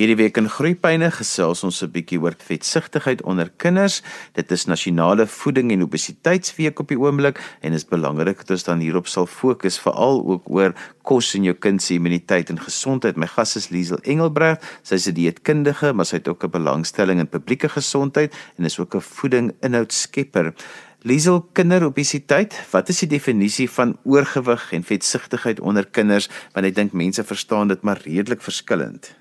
Hierdie week in Groeipyne gesels ons 'n bietjie oor vetsigtigheid onder kinders. Dit is nasionale voeding en obesiteitsweek op die oomblik en is belangrik dat ons dan hierop sal fokus veral ook oor kos en jou kind se immuniteit en gesondheid. My gas is Liesel Engelbreg. Sy is 'n dieetkundige, maar sy het ook 'n belangstelling in publieke gesondheid en is ook 'n voeding inhoudskepper. Liesel, kinderobesiteit, wat is die definisie van oorgewig en vetsigtigheid onder kinders? Want ek dink mense verstaan dit maar redelik verskillend.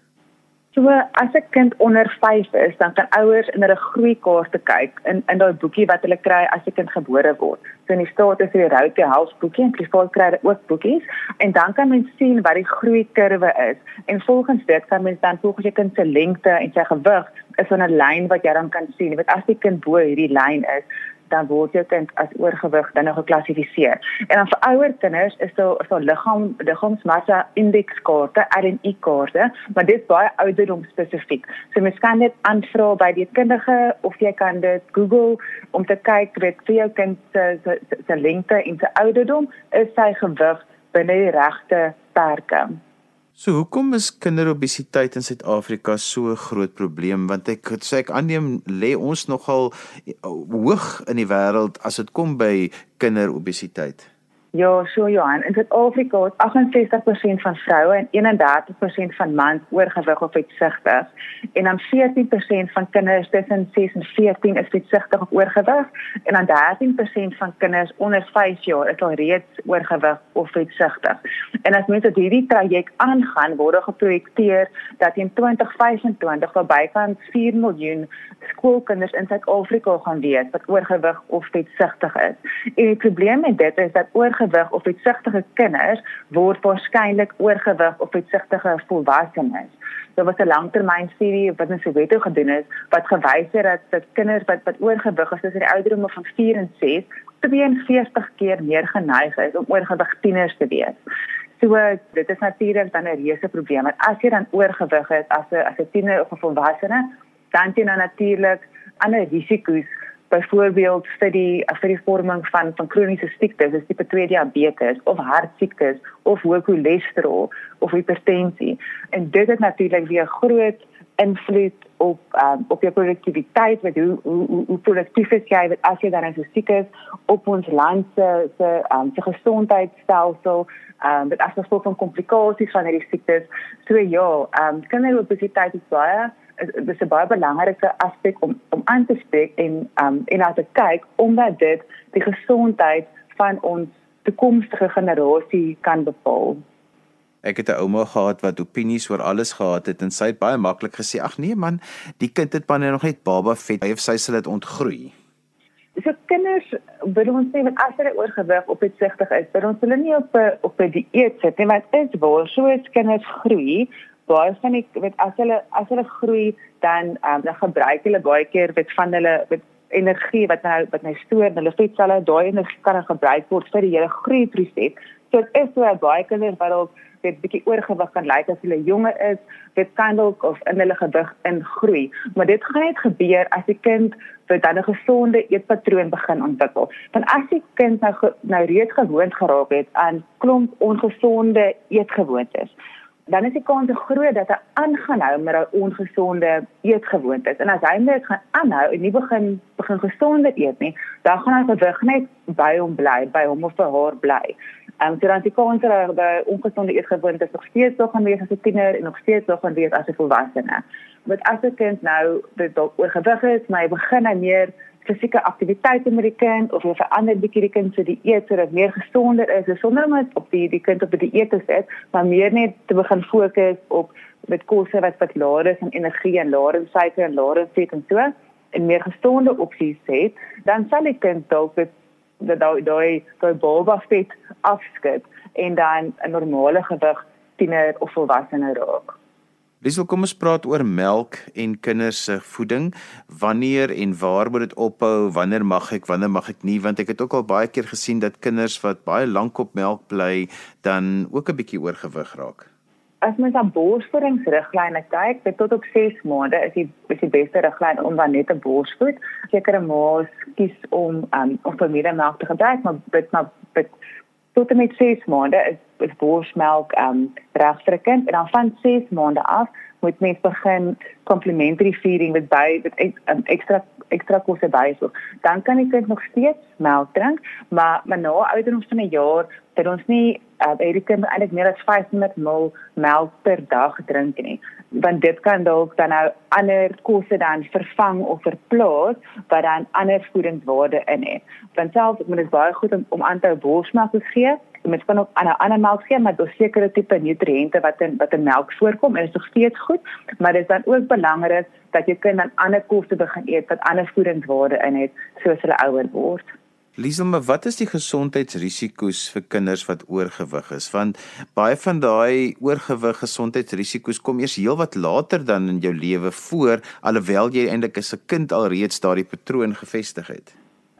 So as 'n kind onder 5 is, dan kan ouers in hulle groeikaarte kyk in in daai boekie wat hulle kry as 'n kind gebore word. So in die staat is die Route Health boekie en privaat kry hulle ook boekies en dan kan mens sien wat die groeikurwe is. En volgens dit kan mens dan volgens jou kind se lengte en sy gewig is 'n lyn wat jy dan kan sien. Jy weet as die kind bo hierdie lyn is, dan word jou kind as oorgewig dan nog geklassifiseer. En dan vir ouer kinders is daar so liggaam liggaamsmassa indekskaarte, RNI kaarte, maar dit is baie ouderdom spesifiek. So mens kan dit aanvra by die kundige of jy kan dit Google om te kyk wat vir jou kind se se, se lengte en se ouderdom is sy gewig binne die regte perke. So hoekom is kinderobesiteit in Suid-Afrika so 'n groot probleem want ek sê ek aanneem lê ons nogal hoog in die wêreld as dit kom by kinderobesiteit. Ja, so Johan, in Suid-Afrika is 68% van vroue en 31% van mans oorgewig of vetsigtig en dan 14% van kinders tussen 6 en 14 is vetsigtig of oorgewig en dan 13% van kinders onder 5 jaar is al reeds oorgewig of vetsigtig. En as mense hierdie traject aangaan, word er geprojekteer dat in 2025 daar bykans 4 miljoen skoolkinders in Suid-Afrika gaan wees wat oorgewig of vetsigtig is. En die probleem met dit is dat oor oorgewig of uitsigtige kinders word waarskynlik oorgewig of uitsigtige volwassenes. Daar was 'n langtermynstudie wat in Soweto gedoen is wat gewys het dat dat kinders wat wat oorgewig is tussen die ouderdomme van 4 en 6 42 keer meer geneig is om oorgewig tieners te wees. So dit is natuurlik dan 'n reuse probleem. Want as jy dan oorgewig is as 'n as 'n tiener of 'n volwassene, dan jy dan natuurlik ander risiko's byvoorbeeld vir die vir die vorming van van kroniese siektes, soos tipe 2 diabetes of hartsiektes of hoë cholesterol of hipertensie. En dit het natuurlik weer groot invloed op um, op jou produktiwiteit, met hoe hoe hoe produktief is jy met as jy dan so siek is op ons land se se um, se gesondheidstelsel, ehm um, dit as gevolg van komplikasies van hierdie siektes. So ja, ehm um, kinderobesiteit is baie dis 'n baie belangrike aspek om om aan te spreek en um en aan te kyk omdat dit die gesondheid van ons toekomstige generasie kan bepaal. Ek het 'n ouma gehad wat opinies oor alles gehad het en sy het baie maklik gesê ag nee man, die kind het panne nog net baba vet. Hy of sy sal dit ontgroei. So kinders, wil ons sê wat as hulle oorgewig op het sigtig is, wil ons hulle nie op op 'n dieet sit nie, want is waar so is kinders groei, baie van die weet as hulle as hulle groei dan um, dan gebruik hulle baie keer weet van hulle weet energie wat nou wat nou stoor hulle vetselle daai energie kan gebruik word vir die hele groei proses. So dit is so baie kinders wat al weet bietjie oorgewig kan lyk as hulle jonger is, weet kan dalk of in hulle gewig ingroei. Maar dit gaan net gebeur as die kind vir dan 'n gesonde eetpatroon begin ontwikkel. Want as die kind nou nou reeds gewoond geraak het aan klomp ongesonde eetgewoontes, dan is die kans groot dat hy aangaan hou met daai ongesonde eetgewoontes. En as hy net gaan aanhou en nie begin begin gesonder eet nie, dan gaan hy gewig net by hom bly, by hom of vir haar bly. En um, so dan die kans dat hy ongesonde eetgewoontes nog steeds sou gaan wees as 'n tiener en nog steeds sou gaan wees as 'n volwassene. Met as 'n kind nou dit oorgewig is, maar hy begin nou meer fisieke aktiwiteite met die kind of jy verander bietjie die kind se dieet sodat meer gesonder is, sonder om op die die kind op die dieet te sit, maar meer net te begin fokus op met kosse wat wat laer is in energie en laer in suiker en laer in vet en so en meer gesonde opsies het, dan sal die kind dalk dit dat daai daai daai baba vet afskit en dan 'n normale gewig tiener of volwassene raak. Liesel, kom ons praat oor melk en kinders se voeding. Wanneer en waar moet dit ophou? Wanneer mag ek, wanneer mag ek nie? Want ek het ook al baie keer gesien dat kinders wat baie lank op melk bly, dan ook 'n bietjie oorgewig raak. As mens aan borsvoedingsriglyne kyk, dit tot op 6 maande is die is die beste riglyn om dan net 'n borsvoed. Sekere ma's kies om um, om familiemelk te gebruik, maar dit maar dit tot en met 6 maande is is borsmelk um reg vir 'n kind en dan van 6 maande af moet mens begin complementary feeding met by met um, ekstra ekstra kosse byvoeg. Dan kan die kind nog steeds melk drink, maar maar na ouderdom van 'n jaar dat ons nie uh, hierdie kind eintlik meer as 500 ml melk per dag drink nie want dit kan dalk dan nou ander kosse dan vervang of verplaas wat dan ander voedingswaarde in het. Want selfs moet dit baie goed om, om aan te hou borsmelk te gee. Mens kan ook ander ander melk gee maar daar's sekere tipe nutriënte wat in wat in melk voorkom en dit is nog steeds goed, maar dit is dan ook belangrik dat jy kind dan ander kosse begin eet wat ander voedingswaarde in het soos hulle ouer word. Liesel, maar wat is die gesondheidsrisiko's vir kinders wat oorgewig is? Want baie van daai oorgewig gesondheidsrisiko's kom eers heelwat later dan in jou lewe voor, alhoewel jy eintlik as 'n kind alreeds daardie patroon gevestig het.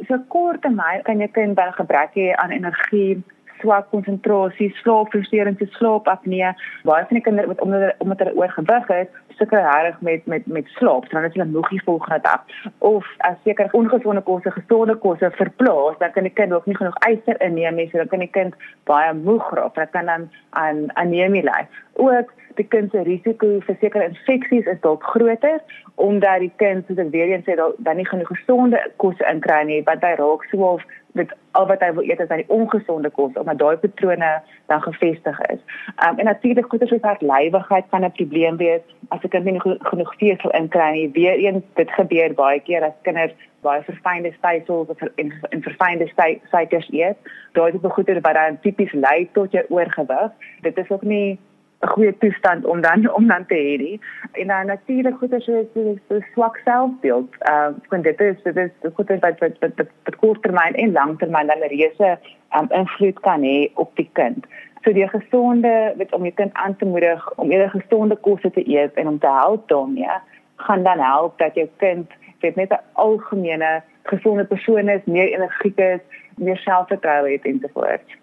So kort termyn kan jy kind by gebrek hê aan energie swak konsentrasie, slaapversteurings, slaapapnee. Baie van die kinders wat omdat omdat hulle oorgewig is, sukkel reg met met met slaap. Is hulle moeg die volgende dag. Of as seker ongesonde kosse, gesonde kosse verplaas, dan kan die kind ook nie genoeg yster inneem nie, so dan kan die kind baie moeg raak. Dit kan dan aan anemie lei. Ook die kind se risiko vir sekere infeksies is dalk groter omdat die kind soos ek weer eens sê dan nie genoeg gesonde kosse inkry nie, want hy raak so met al wat hy wil eet is aan die ongesonde kos omdat daai patrone dan gefestig is. Um, en natuurlik goeie soos hartlywigheid kan 'n probleem wees as 'n kind nie genoeg vesel inkry nie. Weereens dit gebeur baie keer as kinders baie verfynde stysels of in, verfynde suikers eet. Daai tipe goeie wat dan tipies lei tot jou oorgewig. Dit is ook nie 'n goeie toestand om dan om dan te hê nie. En dan natuurlik as jy so, so swak selfbeeld. Ehm uh, want dit is dit is goed as wat wat wat wat korttermyn en langtermyn dan 'n reuse um, invloed kan hê op die kind. So die gesonde met om jou kind aan te moedig om eerder gesonde kosse te eet en om te help daarmee gaan dan help dat jou kind weet net 'n algemene gesonde persoon is, meer energiek is, meer selfvertroue het ensovoorts.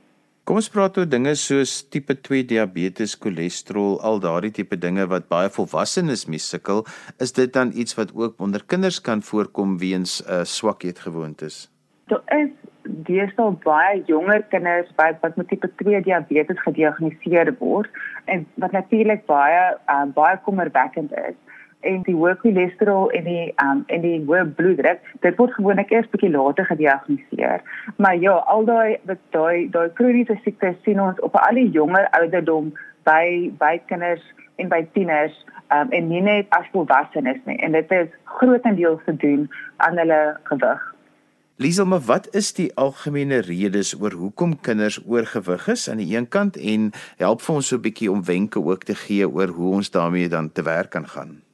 Kom ons praat oor dinge soos tipe 2 diabetes, cholesterol, al daardie tipe dinge wat baie volwassenes mee sukkel. Is dit dan iets wat ook onder kinders kan voorkom weens 'n uh, swak eetgewoontes? Daar is deesdae baie jonger kinders wat wat met tipe 2 diabetes gediagnoseer word en wat natuurlik baie uh, baie kommerwekkend is en die hoë cholesterol en die um en die hoë bloeddruk dit word gewoonlik eers bietjie later gediagnoseer. Maar ja al daai daai daai kroniese siektes sien ons op al die jonger ouderdom by by kinders en by tieners um en nie net as volwassenes nie. En dit is grootendeels te doen aan hulle gewig. Liesel, maar wat is die algemene redes oor hoekom kinders oorgewig is aan die een kant en help vir ons so 'n bietjie om wenke ook te gee oor hoe ons daarmee dan te werk kan gaan?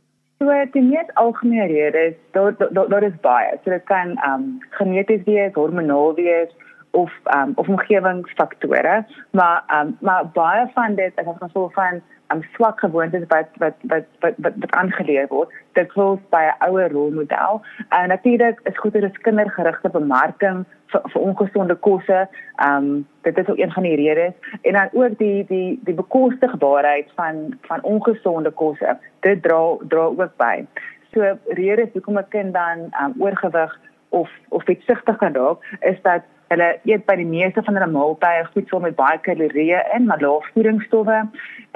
So die mees algemene rede is daar daar daar is baie. So dit kan ehm um, geneties wees, hormonaal wees of um, of omgewingsfaktore, maar um, maar baie van dit is as gevolg van um, swak gewoontes wat wat wat wat wat, wat aangeleer word. Dit word by 'n ouer rolmodel. En natuurlik is dat dit kindergerigte bemarking vir, vir ongesonde kosse. Ehm um, dit is ook een van die redes en dan ook die die die bekostigbaarheid van van ongesonde kosse. Dit dra dra ook by. So redes hoekom 'n kind dan um, oorgewig of of vetsugtig kan raak is dat hulle eet by die meeste van hulle maaltye voedsel met baie kalorieë in, maar lae voedingsstowwe.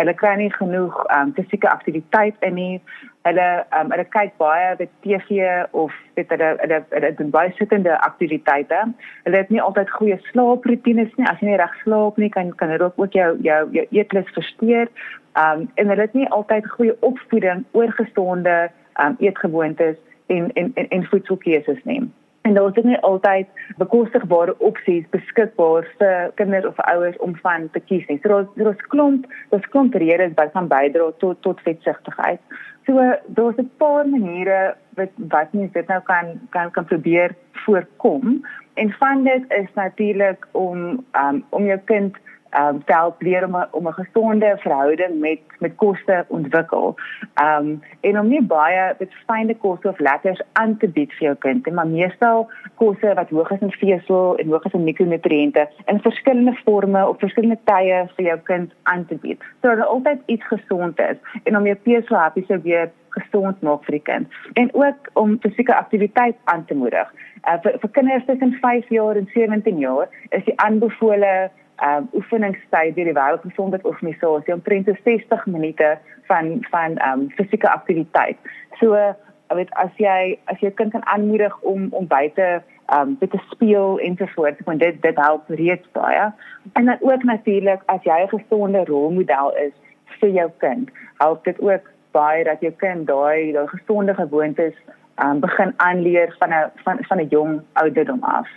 Hulle kry nie genoeg um, fisieke aktiwiteit in nie hulle um, hulle kyk baie op TV of weet hulle hulle hulle doen baie sittende aktiwiteite. Hulle het nie altyd goeie slaaproetines nie. As jy nie reg slaap nie, kan kan dit ook jou jou jou eetlus versteur. Um en hulle het nie altyd goeie opvoeding oor gesonde um eetgewoontes en en en, en voedselkeuses nie. En daar is nie altyd bekostigbare opsies beskikbaar vir kinders of ouers om van te kies nie. So daar's daar's klomp, daar's klomp redes wat kan bydra tot tot vetsigtigheid. So daar's 'n paar maniere wat wat mens dit nou kan kan kan probeer voorkom. En van dit is natuurlik om um, om jou kind um te help leer om a, om 'n gesonde verhouding met met kosse ontwikkel. Um en om nie baie met fynde kosse of lekkers aan te bied vir jou kind, maar meestal kosse wat hoog is in vesel en hoog is in mikronutriënte in verskillende forme op verskillende tye vir jou kind aan te bied. Sodat er altyd iets gesond is en om jou peeslaapie se weer gesond maak vir die kind en ook om fisieke aktiwiteit aan te moedig. Uh, vir, vir kinders tussen 5 jaar en 17 jaar is die aanbevole ehm um, oefeningstyd deur die Wêreldgesondheidsorganisasie omtrent 60 minute van van ehm um, fisieke aktiwiteit. So, ek weet as jy as jy kind kan aanmoedig om om buite um dit te speel en so voort want dit dit help reeds baie en dan ook natuurlik as jy 'n gesonde rolmodel is vir jou kind help dit ook baie dat jou kind daai daai gesonde gewoontes um begin aanleer van 'n van van 'n jong ouderdom af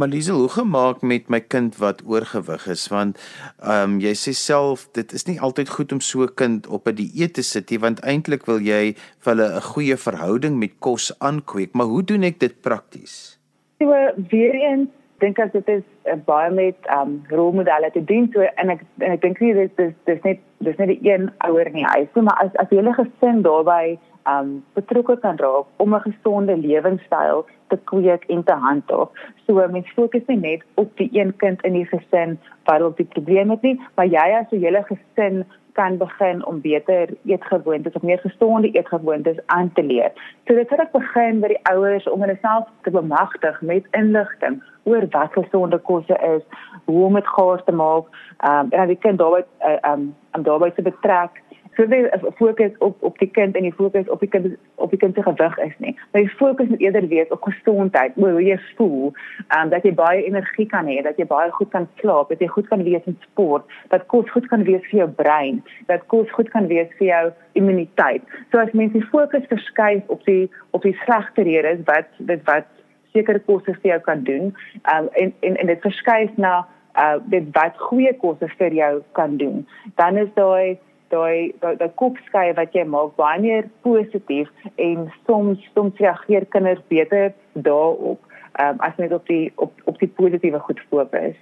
Maar Liesel, hoe gemaak met my kind wat oorgewig is? Want ehm um, jy sê self dit is nie altyd goed om so 'n kind op 'n dieet te sit nie want eintlik wil jy vir hulle 'n goeie verhouding met kos aankweek, maar hoe doen ek dit prakties? So weer eens dink ek dit is uh, baie met um rolmodelle te doen. So en ek en ek dink nie dit is dis net dis net die een ouer in die huis nie. Maar as as hele gesin daarbey um betrokke kan raak om 'n gesonde lewenstyl te kweek en te handhaaf. So mens fokus nie net op die een kind in die gesin wat op die probleem het nie, maar jy as 'n hele gesin kan begin om beter eetgewoontes of meer gesonde eetgewoontes aan te leer. So dit het begin by die ouers om hulle self te bemagtig met inligting oor wat gesonde kosse is, hoe om dit gaar te maak, um, en dan die kind daarbey uh, um, om daarbey te betrek so baie fokus op op die kind en die fokus op die kind op die kind se gewig is nie. Maar die fokus moet eerder wees op gesondheid, oor hoe jy voel, ehm um, dat jy baie energie kan hê, dat jy baie goed kan slaap, dat jy goed kan wees in sport, dat kos goed kan wees vir jou brein, dat kos goed kan wees vir jou immuniteit. So as mense die fokus verskuif op die op die slegte redes wat dit wat sekere kosse vir jou kan doen, ehm um, en, en en dit verskuif na uh dit wat goeie kosse vir jou kan doen. Dan is daai daai daai kopskeie wat jy maak baie meer positief en soms soms reageer kinders beter daarop um, as net op die op op die positiewe goed fokus.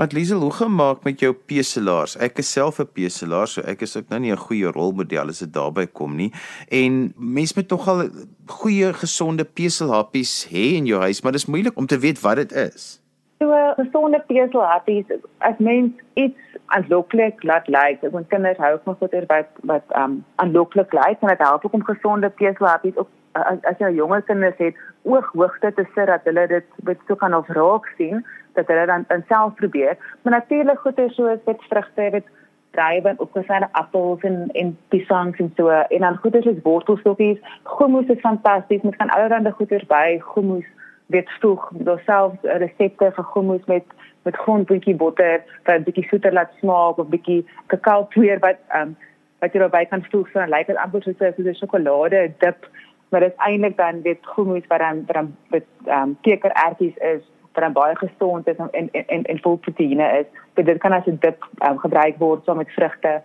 Wat Liesel hoe gemaak met jou peselaars? Ek is self 'n peselaar, so ek is ook nou nie 'n goeie rolmodel as dit daarby kom nie. En mense moet tog al goeie gesonde peselhappies hê in jou huis, maar dit is moeilik om te weet wat dit is. So gesonde peselhappies as mens iets aanloklik laat lyk. Ek want kinders hou van goeder wat wat um aanloklik lyk en dit help ook om gesonde peselhappies op as, as jy jonger kinders het ooghoogte te sit dat hulle dit met so kan of raak sien dat hulle dan dan self probeer. Maar natuurlik goeder soos dit vrugte, dit drywe op gesande appels en en piesangs en so en dan goeder soos wortelstokkies. Gommoes is fantasties. Mens kan allerlei goeder by gommoes weet stoeg self resepte vir gommoes met met grondbroodjie botter wat 'n bietjie soeter laat smaak of bietjie kakao poeier wat um wat jy daarbey kan stoeg so dan lyk dit amper soos 'n sjokolade dip maar dit is eintlik dan weet gommoes wat dan wat dan met um kekerertjies is wat dan baie gesond is en en en, en vol proteïene is. So dit kan as 'n dip um, gebruik word saam met vrugte.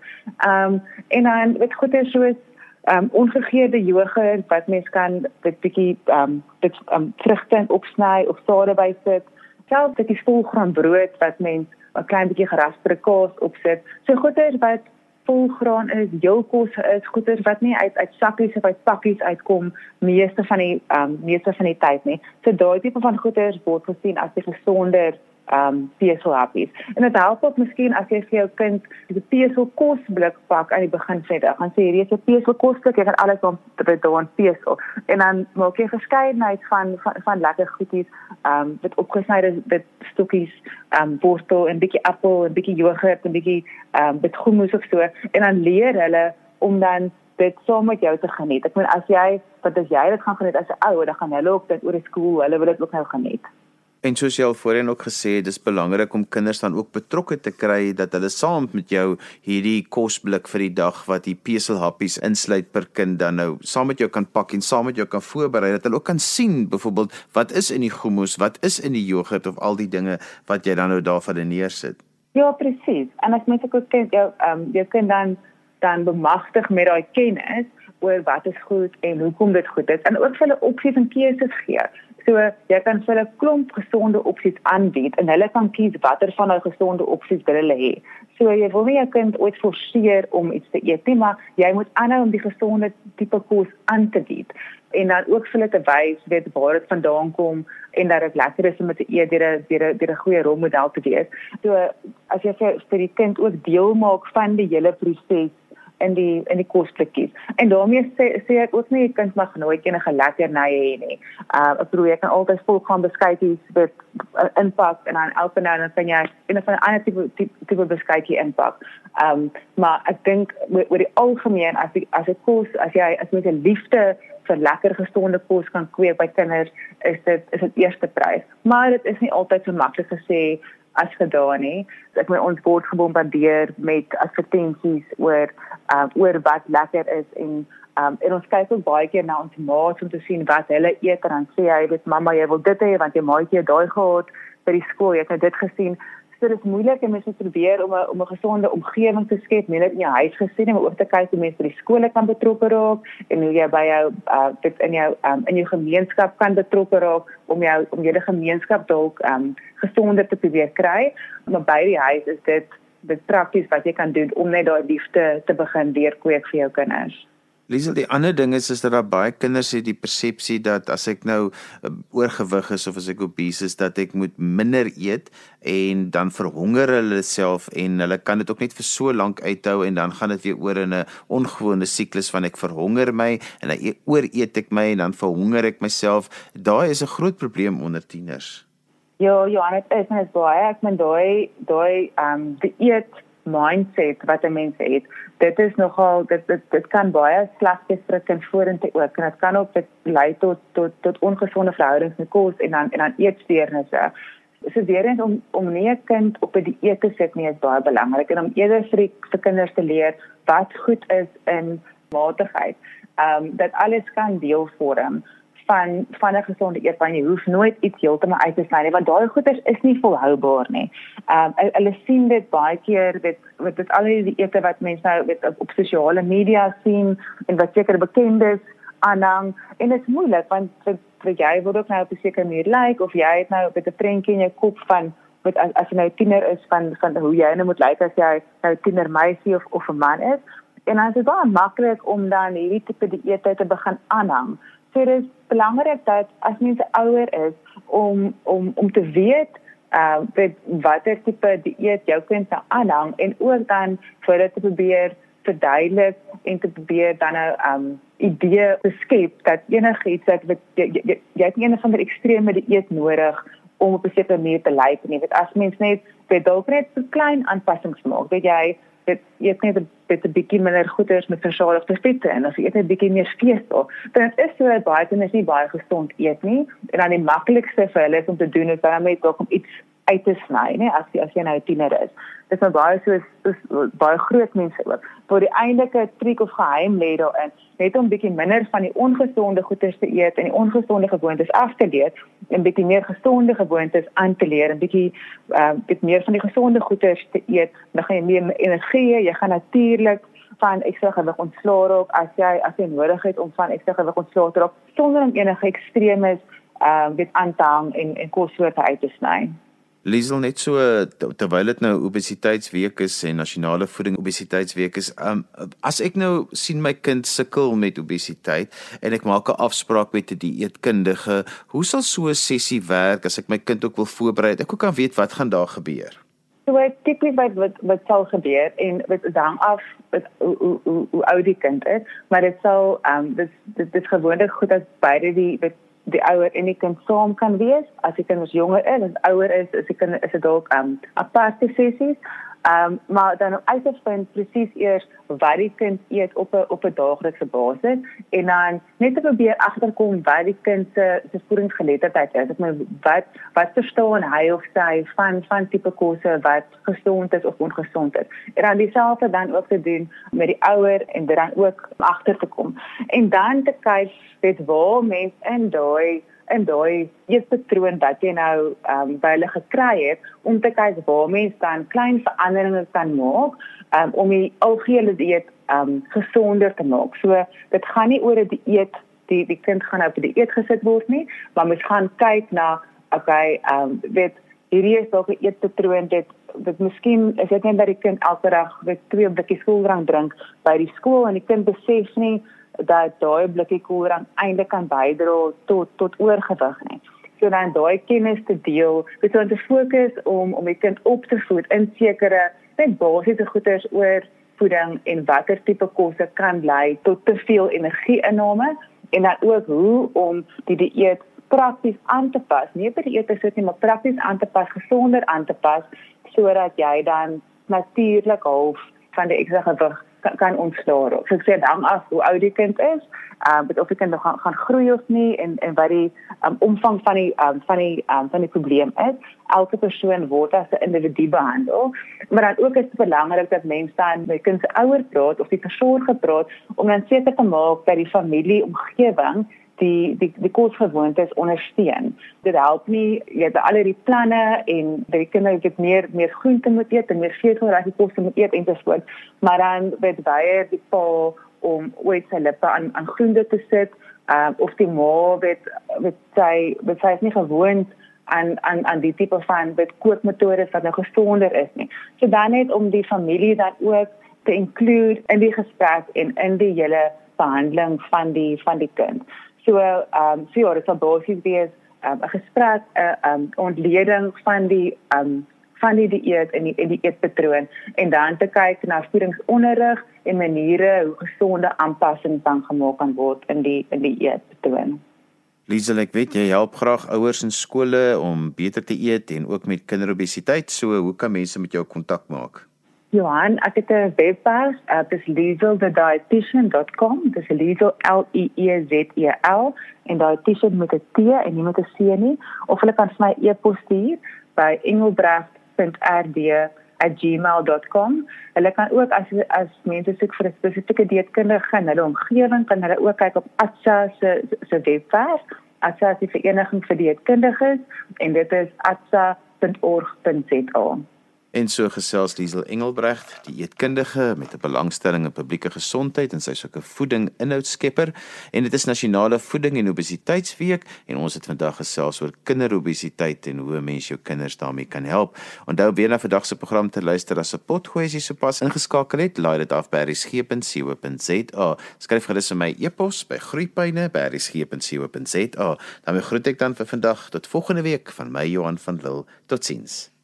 Um en dan weet goed is soos um ongegeurde jogurt wat mens kan dit bietjie um dit um vrugte opsny of sade bysit. Selfs dit is volgraan brood wat mens 'n klein bietjie geraspte kaas opsit. So goeders wat volgraan is, jou kos is goeders wat nie uit uit sakkies of uit pakkies uitkom meeste van die um meeste van die tyd nie. So daai tipe van goeders word gesien as die gesonder um peselhappies. En dit help ook miskien as jy vir jou kind 'n pesel kosblik pak aan die begin sê, dan gaan sê hierdie is 'n pesel kosblik, jy gaan alles om te doen pesel. En dan maak jy verskeidenheid van van, van lekker goedjies, um met opgesnyde dit stokkies, um borstel en bietjie appel en bietjie jogurt en bietjie um met gommoes of so en dan leer hulle om dan dit saam met jou te geniet. Ek meen as jy, wat as jy dit gaan geniet as 'n ou, dan gaan hulle ook dit oor die skool, hulle wil dit ook nou geniet. En soos jy al voorheen ook gesê het, dis belangrik om kinders dan ook betrokke te kry dat hulle saam met jou hierdie kosblik vir die dag wat die peselhappies insluit per kind dan nou saam met jou kan pak en saam met jou kan voorberei dat hulle ook kan sien byvoorbeeld wat is in die gommoes, wat is in die jogurt of al die dinge wat jy dan nou daarvan neersit. Ja, presies. En as mens ook kyk jou ehm um, jy kan dan dan bemagtig met daai kennis oor wat is goed en hoekom dit goed is en ook vir hulle opsies en keuses gee. So jy kan vir 'n klomp gesonde opsies aanbied en hulle kan kies watter van daai gesonde opsies wil hulle hê. So jy wil nie jou kind ooit forceer om iets te eet nie, maar jy moet aanhou om die gesonde tipe kos aan te bied en dan ook vir hulle te wys weet waar dit vandaan kom en dat dit lekker is om te eet deur 'n deur 'n goeie rolmodel te wees. So as jy vir, vir die kind ook deel maak van die hele proses in die in die kosblikkies. En daarmee sê sê ek ook nie 'n kind mag nooit enige lekker nye hê nie. Uh ek bedoel jy kan altyd volgaan beskuitjies met uh, inpak en dan elke nou dan kan jy in 'n ander tipe tipe, tipe beskuitjie inpak. Um maar ek dink oor die algemeen as die, as 'n kos as jy as mens 'n liefde vir lekker gesonde kos kan kweek by kinders is dit is dit eerste prys. Maar dit is nie altyd so maklik gesê as gedaan nie. So ek moet ons word gebombardeer met advertensies oor um, oor wat lekker is en um, en ons kyk ook baie keer na ons maats om te sien wat hulle eet en dan sê hy weet mamma jy wil dit hê want jy maatjie het daai gehad by die skool jy het nou dit gesien so dit is moeilik en mense probeer om 'n om 'n gesonde omgewing te skep, nie net in jou huis gesien maar ook te kyk hoe mense by die skole kan betrokke raak en hoe jy by jou uh, dit in jou um, in jou gemeenskap kan betrokke raak om jou om jou gemeenskap dalk um, gesonder te probeer kry. Maar by die huis is dit dit prakties wat jy kan doen om net daai liefde te begin deurkweek vir jou kinders. Liesel, die ander ding is is dat daar baie kinders het die persepsie dat as ek nou uh, oorgewig is of as ek obese is dat ek moet minder eet en dan verhonger hulle self en hulle kan dit ook net vir so lank uithou en dan gaan dit weer oor in 'n ongewone siklus van ek verhonger my en dan e-, ooreet ek my en dan verhonger ek myself. Daai is 'n groot probleem onder tieners. Ja, ja, dit is net baie. Ek meen daai daai ehm um, die eet mindset wat 'n mens het. Dit is nogal dit dit, dit kan baie sleg gestrek en vorentoe ook. En dit kan ook dit lei tot tot tot ongesonde verhoudings met kos en dan en dan eetsteurnisse. So weer eens om om nie 'n kind op 'n die dieet te sit nie is baie belangrik en om eerder vir die vir kinders te leer wat goed is in matigheid. Ehm um, dat alles kan deel vorm van van 'n gesonde eetplan jy hoef nooit iets heeltemal uit te sny nie want daai goeders is nie volhoubaar nie. Ehm um, hulle sien dit baie keer met met dit al die ete wat mense nou met op, sosiale media sien en wat seker bekend is aanhang. En dit is moeilik want vir, vir jy word ook nou op 'n sekere manier lyk of jy het nou 'n prentjie in jou kop van met as, as jy nou tiener is van van hoe jy nou moet lyk as jy nou tiener meisie of of 'n man is. En dan is dit baie maklik om dan hierdie tipe dieete te begin aanhang so dit is belangrik dat as mens ouer is om om om te weet uh wat watter tipe dieet jou kind sou aanhang en ook dan vir dit te probeer verduidelik en te probeer dan 'n um idee beskep dat enigiets wat jy jy, jy het nie een van die ekstreme dieet nodig om op 'n sekere manier te lyk nie. Dit as mens net vir dalk net so klein aanpassings maak, weet jy, dit eet net 'n bietjie bietjie minder goeders met versadigde vette en as jy eet net bietjie meer vesel, dan is dit so dat baie kinders nie baie gesond eet nie. En dan die maklikste vir hulle is om te doen is dan net dalk om iets uit te sny, nê, as jy as jy nou 'n tiener is. Dit is nou baie so is baie groot mense ook. Vir die eintlike triek of geheim lê daarin, net om bietjie minder van die ongesonde goeders te eet en die ongesonde gewoontes af te leer en bietjie meer gesonde gewoontes aan te leer en bietjie ehm uh, dit meer van die gesonde goeders te eet, dan gaan jy meer energie, jy gaan natuurlik van ekstra gewig ontslaa raak as jy as jy nodig het om van ekstra gewig ontslaa te raak sonder om enige ekstremes ehm uh, dit aan te hang en en kossoorte uit te sny. Liesel net so terwyl dit nou obesiteitsweek is en nasionale voeding obesiteitsweek is, um, as ek nou sien my kind sukkel met obesiteit en ek maak 'n afspraak met 'n die dieetkundige, hoe sal so 'n sessie werk as ek my kind ook wil voorberei? Ek ook kan weet wat gaan daar gebeur. So ek kyk net wat wat wat sal gebeur en dit hang af met hoe hoe hoe, oud die kind is, maar dit sal ehm um, dit dit is gewoonlik goed as beide die die ouer en die kind saam kan wees. As die kind ons jonger is, as ouer is, is die kind is dit dalk um aparte sessies. Um maar dan uit te vind presies eers wat die kind eet op 'n op 'n daaglikse basis en dan net te probeer agterkom wat die kind se se voedingsgeletterdheid is. Ek meen wat wat verstaan hy of sy van van tipe kosse wat gesond is of ongesond is. En dan dieselfde dan ook te doen met die ouer en dit dan ook agter te kom. En dan te kyk weet waar mens in daai in daai eetpatroon wat jy nou ehm um, by hulle gekry het om te kyk waar mens dan klein veranderinge kan maak um, om die algehele dieet ehm um, gesonder te maak. So dit gaan nie oor 'n die dieet die die kind gaan nou op die dieet gesit word nie, maar mens gaan kyk na okay, ehm um, weet hierdie is dalk 'n eetpatroon dit dit miskien is dit net dat die kind elke dag met twee blikkies koeldrank drink by die skool en die kind besef nie dat daai blikkie koelrank eintlik kan bydra tot tot oorgewig nie. So dan daai kennis te deel, weet jy om te fokus om om die kind op te voed in sekere net basiese goeders oor voeding en watter tipe kosse kan lei tot te veel energieinname en dan ook hoe om die dieet prakties aan te pas. Nie by die eet sit nie, maar prakties aan te pas, gesonder aan te pas sodat jy dan natuurlik half van die ekstra gewig kan, kan ontstaan. So ek sê dan af hoe oud die kind is, ehm uh, of die kind nog gaan, gaan groei of nie en en wat die um, omvang van die um, van die um, van die probleem is. Elke persoon word as 'n individu behandel, maar dan ook is dit belangrik dat mense dan met kind se ouer praat of die versorger praat om dan seker te maak dat die familie omgewing die die die kosgewoontes ondersteun. Dit help nie jy het al die planne en die kinders het meer meer groente moet eet en meer veselrige kos moet eet en so voort, maar dan word baie die pa om ooit sy lippe aan aan groente te sit, uh, of die ma word met sy met sy nie gewoond aan aan aan die tipe van met kookmetodes wat nou gesonder is nie. So dan net om die familie dan ook te include in die gesprek en in die hele behandeling van die van die kind. So ehm um, so ja, dit sal basies wees ehm, 'n um, gesprek 'n uh, um, ontleding van die ehm um, van die dieet en die en die eetpatroon en dan te kyk na voedingsonderrig en maniere hoe gesonde aanpassings dan gemaak kan word in die in die eetpatroon. Liesel, ek weet jy help graag ouers in skole om beter te eet en ook met kinderobesiteit. So, hoe kan mense met jou kontak maak? Johan, ek het 'n webwerf, uh, dit is lieselthedietitian.com. Dit is Liesel L E E Z E L en dietitian met 'n T en nie met 'n C nie. Of hulle kan my e-pos stuur by engelbrecht.rd@gmail.com. Hulle kan ook as as mense soek vir 'n spesifieke dieetkundige in hulle omgewing, kan hulle ook kyk op ATSA se se webwerf. ATSA is die vereniging vir dieetkundiges en dit is atsa.org.za. En so gesels Liesel Engelbregt, die eetkundige met 'n belangstelling in publieke gesondheid en sy's ook 'n voeding inhoudskepper en dit is nasionale voeding en obesiteitsweek en ons het vandag gesels oor kinderobesiteit en hoe mense jou kinders daarmee kan help. Onthou weer na vandag se program te luister as 'n potgoed as jy sopas ingeskakel het, laai dit af by resgep.co.za. Skryf gerus vir my e-pos by groeipyne@resgep.co.za. Dan groet ek dan vir vandag tot volgende week van my Johan van Lille. Totsiens.